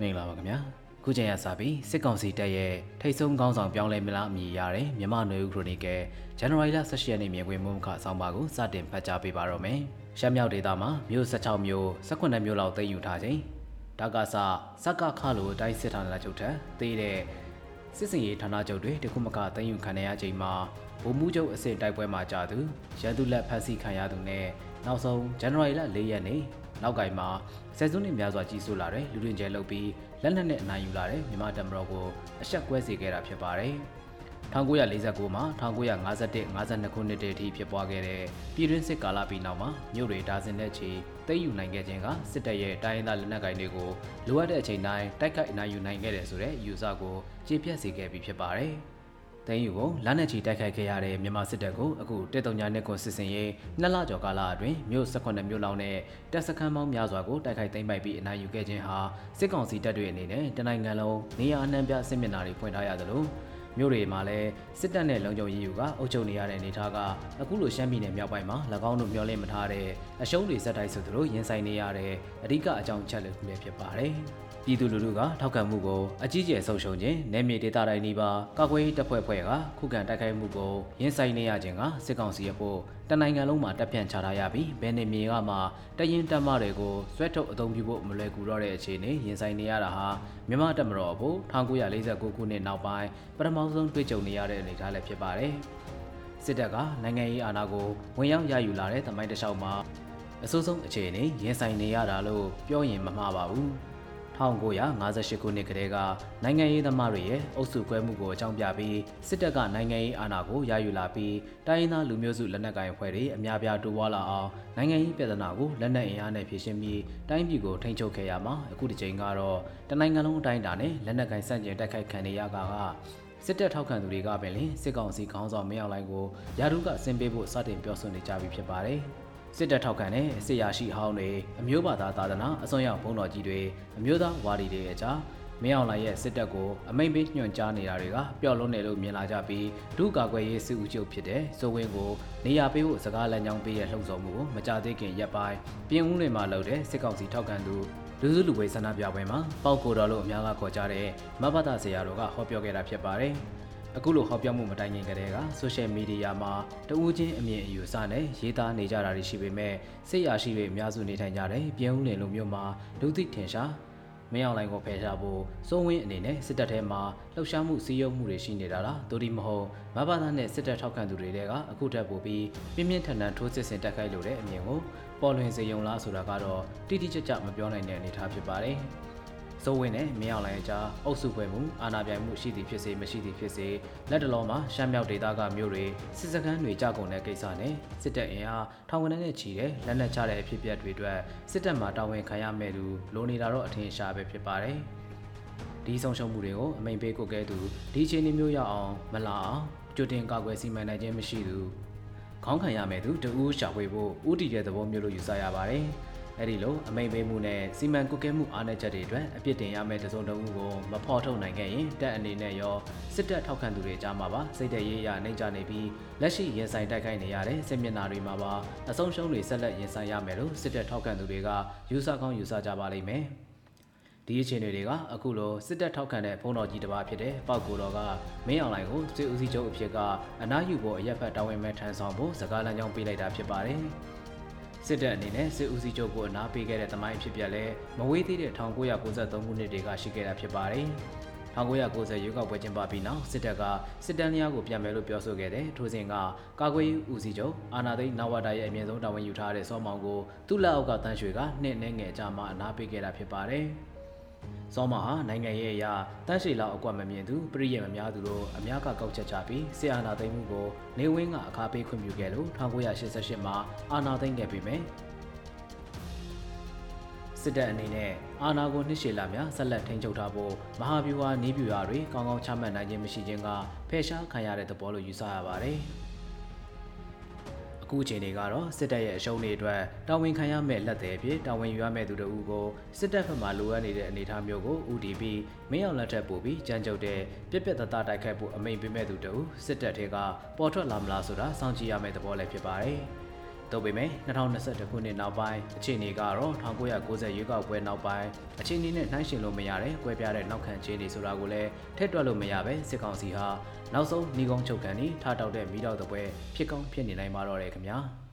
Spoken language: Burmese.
မင်္ဂလာပါခင်ဗျာခုချိန်ရစပြီးစစ်ကောင်စီတပ်ရဲ့ထိတ်ဆုံးခေါင်းဆောင်ပြောင်းလဲမလားအမည်ရတဲ့မြန်မာနွေဦးခရိုနီကယ်ဇန်နဝါရီလ18ရက်နေ့မြေခွေမှုခအဆောင်ပါကိုစတင်ဖတ်ကြားပေးပါတော့မယ်ရှမ်းမြောက်ဒေသမှာမြို့16မြို့18မြို့လောက်သိမ်းယူထားခြင်းဒါကစစကခလိုအတိုင်းစစ်ဌာနချုပ်ထက်သေးတဲ့စစ်စင်ရေးဌာနချုပ်တွေတခုမကသိမ်းယူခံရချိန်မှာဗိုလ်မှူးချုပ်အစစ်တိုက်ပွဲမှာကြာသူရန်သူလက်ဖမ်းဆီးခံရသူနဲ့နောက်ဆုံးဇန်နဝါရီလ4ရက်နေ့ နောက်ကင်မှာဆယ်စုနှစ်များစွာကြီးစိုးလာတဲ့လူတွင်ကျဲလုပ်ပြီးလက်နက်နဲ့အနိုင်ယူလာတဲ့မြန်မာတမတော်ကိုအဆက်ကွဲစေခဲ့တာဖြစ်ပါတယ်။1949မှာ1951 52ခုနှစ်တည်းထိဖြစ်ပွားခဲ့တဲ့ပြည်တွင်းစစ်ကာလပြီးနောက်မှာမြို့တွေဒါဇင်နဲ့ချီသိမ်းယူနိုင်ခဲ့ခြင်းကစစ်တပ်ရဲ့တိုင်းရင်းသားလက်နက်ကိုင်တွေကိုလိုအပ်တဲ့အချိန်တိုင်းတိုက်ခိုက်အနိုင်ယူနိုင်ခဲ့တယ်ဆိုတဲ့ယူဆကိုကျေပြတ်စေခဲ့ပြီးဖြစ်ပါတယ်။ သိန်းယူကိုလက်နက်ချီတိုက်ခိုက်ခဲ့ရတဲ့မြန်မာစစ်တပ်ကိုအခုတေတုံညာနှစ်ကိုစစ်စင်ရေးနှစ်လကျော်ကာလအတွင်းမြို့18မြို့လောက်နဲ့တပ်စခန်းပေါင်းများစွာကိုတိုက်ခိုက်သိမ်းပိုက်ပြီးအနိုင်ယူခဲ့ခြင်းဟာစစ်ကောင်စီတပ်တွေအနေနဲ့တနိုင်ငံလုံးနေရာအနှံ့ပြစစ်မျက်နှာတွေဖွင့်ထားရသလို မြို့တွေမှာလည်းစစ်တပ်နဲ့လုံခြုံရေးယူကအုပ်ချုပ်နေရတဲ့အနေအထားကအခုလိုရှမ်းပြည်နယ်မြောက်ပိုင်းမှာ၎င်းတို့မျှော်လင့်မထားတဲ့အရှုံးတွေဇက်တိုက်ဆိုသလိုရင်ဆိုင်နေရတဲ့အဓိကအကြောင်းချက်လည်းဖြစ်ပါတယ်။ပြည်သူလူထုကထောက်ခံမှုကိုအကြီးကျယ်ဆုံးရှုံးခြင်းနယ်မြေဒေသတိုင်းနီးပါးကာကွယ်ရေးတပ်ဖွဲ့ဖွဲ့ကခုခံတိုက်ခိုက်မှုကိုရင်ဆိုင်နေရခြင်းကစစ်ကောင်စီအဖို့ တနိုင်ငံလုံးမှာတပ်ဖြန့်ချထားရပြီးဘယ်နေမြေကမှတရင်တပ်မတွေကိုဆွဲထုတ်အသုံးပြုဖို့မလွယ်ကူတော့တဲ့အခြေအနေရင်ဆိုင်နေရတာဟာမြန်မာတပ်မတော်အဖို့1949ခုနှစ်နောက်ပိုင်းပထမဆုံးတွေ့ကြုံနေရတဲ့အနေအထားလည်းဖြစ်ပါတယ်စစ်တပ်ကနိုင်ငံရေးအာဏာကိုဝင်ရောက်ရယူလာတဲ့တမိုင်းတစ်လျှောက်မှာအဆိုးဆုံးအခြေအနေရင်ဆိုင်နေရတာလို့ပြောရင်မမှားပါဘူး 1958ခုနှစ်ကတည်းကနိုင်ငံရေးသမားတွေရဲ့အုပ်စုကွဲမှုကိုအကြောင်းပြပြီးစစ်တပ်ကနိုင်ငံရေးအာဏာကိုရယူလာပြီးတိုင်းရင်းသားလူမျိုးစုလက်နက်ကိုင်အဖွဲ့တွေအများပြားတိုးပွားလာအောင်နိုင်ငံရေးပြဿနာကိုလက်နက်အင်အားနဲ့ဖြေရှင်းပြီးတိုင်းပြည်ကိုထိန်းချုပ်ခဲ့ရမှာအခုဒီချိန်ကတော့တနိုင်ငံလုံးအတိုင်းအတာနဲ့လက်နက်ကိုင်စန့်ကျင်တိုက်ခိုက်ခံနေရတာကစစ်တပ်ထောက်ခံသူတွေကပင်လစစ်ကောင်စီခေါင်းဆောင်မင်းအောင်လှိုင်ကိုယာရုကဆင်းပေးဖို့စတင်ပြောဆိုနေကြပြီဖြစ်ပါတယ်။ စစ်တပ်ထောက်ခံတဲ့စစ်ရာရှိဟောင်းတွေအမျိုးဘာသာသာသနာအစွန်းရောက်ဘုံတော်ကြီးတွေအမျိုးသားဝါဒီတွေအကြားမင်းအောင်လှိုင်ရဲ့စစ်တပ်ကိုအမိန်ပေးညွှန်ကြားနေတာတွေကပျောက်လုံးတယ်လို့မြင်လာကြပြီးဒုကာကွယ်ရေးစစ်ဦးချုပ်ဖြစ်တဲ့စိုးဝင်းကိုနေရာပေးဖို့စကားလမ်းကြောင်းပေးရလှုံ့ဆော်မှုကိုမကြသေးခင်ရက်ပိုင်းပြင်ဦးလွင်မှာလုပ်တဲ့စစ်ကောင်စီထောက်ခံသူလူစုလူဝေးဆန္ဒပြပွဲမှာပေါက်ကိုတော်လို့အများကခေါ်ကြတဲ့မဘတာဆရာတော်ကဟောပြောခဲ့တာဖြစ်ပါတယ်။ အခုလိုဟောပြောမှုမတိုင်ခင်ကတည်းကဆိုရှယ်မီဒီယာမှာတဦးချင်းအမြင်အယူအဆနဲ့ရေးသားနေကြတာတွေရှိပေမဲ့စိတ်ရရှိတွေအများစုနေထိုင်ကြတဲ့ပြည်ဦးလင်လိုမျိုးမှာလူသိထင်ရှားမင်းအောင်လိုင်ကိုဖယ်ရှားဖို့စိုးဝင်းအနေနဲ့စစ်တပ်ထဲမှာလှုပ်ရှားမှုစီးရုံးမှုတွေရှိနေတာလားဒိုဒီမဟုတ်မဘာသာနဲ့စစ်တပ်ထောက်ခံသူတွေတွေကအခုတက်ပို့ပြီးပြင်းပြင်းထန်ထန်ထိုးစစ်ဆင်တက်ခိုက်လို့တဲ့အမြင်ကိုပေါ်လွင်စေုံလားဆိုတာကတော့တိတိကျကျမပြောနိုင်တဲ့အနေအထားဖြစ်ပါတယ်။ စိုးဝင်းနဲ့မင်းအောင်လှိုင်အကြားအုပ်စုဖွဲ့မှုအာဏာပြိုင်မှုရှိသည်ဖြစ်စေမရှိသည်ဖြစ်စေလက်တလုံးမှာရှမ်းမြောက်ဒေသကမြို့တွေစစ်စခန်းတွေကြကုန်တဲ့ကိစ္စနဲ့စစ်တပ်အင်အားထောင်ဝန်းနဲ့ချီတဲ့လက်နက်ချတဲ့အဖြစ်အပျက်တွေအတွက်စစ်တပ်မှတာဝန်ခံရမဲ့သူလိုနေတာတော့အထင်ရှားပဲဖြစ်ပါတယ်ဒီဆုံးရှုံးမှုတွေကိုအမိန်ပေးကိုကဲသူဒီချိန်နေမျိုးရောက်အောင်မလာအောင်ကြိုတင်ကာကွယ်စီမံနိုင်ခြင်းမရှိသူခေါင်းခံရမဲ့သူတဦးရှာဖွေဖို့ဥတီရဲ့သဘောမျိုးလို့ယူဆရပါတယ်။ အဲ့ဒီလိုအမိန်ပေးမှုနဲ့စီမံကုတ်ကဲမှုအားနည်းချက်တွေအတွက်အပြစ်တင်ရမယ့်တစုံတစ်ဦးကိုမဖော်ထုတ်နိုင်ခဲ့ရင်တပ်အနေနဲ့ရောစစ်တပ်ထောက်ခံသူတွေကြားမှာပါစိတ်တရေးရနှိမ့်ချနေပြီးလက်ရှိရင်ဆိုင်တိုက်ခိုက်နေရတဲ့စစ်မျက်နှာတွေမှာပါအဆုံးရှုံးတွေဆက်လက်ရင်ဆိုင်ရမယ်လို့စစ်တပ်ထောက်ခံသူတွေကယူဆကောင်းယူဆကြပါလိမ့်မယ်ဒီအခြေအနေတွေကအခုလိုစစ်တပ်ထောက်ခံတဲ့ဘုံတော်ကြီးတစ်ပါးဖြစ်တဲ့ပောက်ကိုတော်ကမင်းအောင်လှိုင်ကိုစစ်ဦးစီးချုပ်အဖြစ်ကအနားယူဖို့အရက်ဖက်တာဝန်မဲ့ထမ်းဆောင်ဖို့စကားလမ်းကြောင်းပေးလိုက်တာဖြစ်ပါတယ်။ စစ်တပ်အနေနဲ့စစ်ဦးစီးချုပ်ကိုအနားပေးခဲ့တဲ့တမိုင်းဖြစ်ပြလဲမဝေးသေးတဲ့1993ခုနှစ်တွေကရှိခဲ့တာဖြစ်ပါတယ်။1990ရွေးကောက်ပွဲကျင်းပပြီးနောက်စစ်တပ်ကစစ်တမ်းများကိုပြန်မယ်လို့ပြောဆိုခဲ့တဲ့ထိုစဉ်ကကာကွယ်ရေးဦးစီးချုပ်အာနာသိန်းနဝတာရဲ့အမြင့်ဆုံးတာဝန်ယူထားတဲ့စောမောင်ကိုသူ့လက်အောက်ကတန်းရွှေကနှစ်နှဲငယ်အကြမှာအနားပေးခဲ့တာဖြစ်ပါတယ်။ စောမဟာနိုင်ငံရေးအရာတန်းရှိလောက်အကွက်မမြင်သူပရိယမများသူတို့အများကကောက်ချက်ချပြီးဆီအာနာသိမ်းမှုကိုနေဝင်းကအခါပေးခွင့်ပြုခဲ့လို့1988မှာအာနာသိမ်းခဲ့ပြီးမယ်စစ်တပ်အနေနဲ့အာဏာကိုနှစ်ရှည်လာများဆက်လက်ထိန်းချုပ်ထားဖို့မဟာဗျူဟာနည်းဗျူဟာတွေကောင်းကောင်းချမှတ်နိုင်ခြင်းမရှိခြင်းကဖယ်ရှားခံရတဲ့သဘောလို့ယူဆရပါတယ်။ အခုချိန်တွေကတော့စစ်တပ်ရဲ့အရှုံးတွေအတွက်တာဝန်ခံရမယ့်လက်သည်ဖြစ်တာဝန်ယူရမယ့်သူတို့ကိုစစ်တပ်ဘက်မှလိုအပ်နေတဲ့အနေအထားမျိုးကို UDP မင်းအောင်လက်ထက်ပို့ပြီးကြမ်းကြုတ်တဲ့ပြက်ပြက်တသားတိုက်ခိုက်ဖို့အမိန်ပေးမဲ့သူတို့စစ်တပ်တွေကပေါ်ထွက်လာမလားဆိုတာစောင့်ကြည့်ရမယ့်သဘောလည်းဖြစ်ပါတယ်။ ဒတို့ပေမဲ့2021ခုနှစ်နောက်ပိုင်းအခြေအနေကတော့1990ရွေးကောက်ပွဲနောက်ပိုင်းအခြေအနေနဲ့နှိုင်းယှဉ်လို့မရတဲ့ကွဲပြားတဲ့နောက်ခံအခြေအနေဆိုတာကိုလည်းထည့်တွက်လို့မရပဲစစ်ကောင်စီဟာနောက်ဆုံးညီကုန်းချုပ်ကန်ပြီးထားတောက်တဲ့မိတော့တဲ့ပွဲဖြစ်ကောင်းဖြစ်နေနိုင်ပါတော့တယ်ခင်ဗျာ။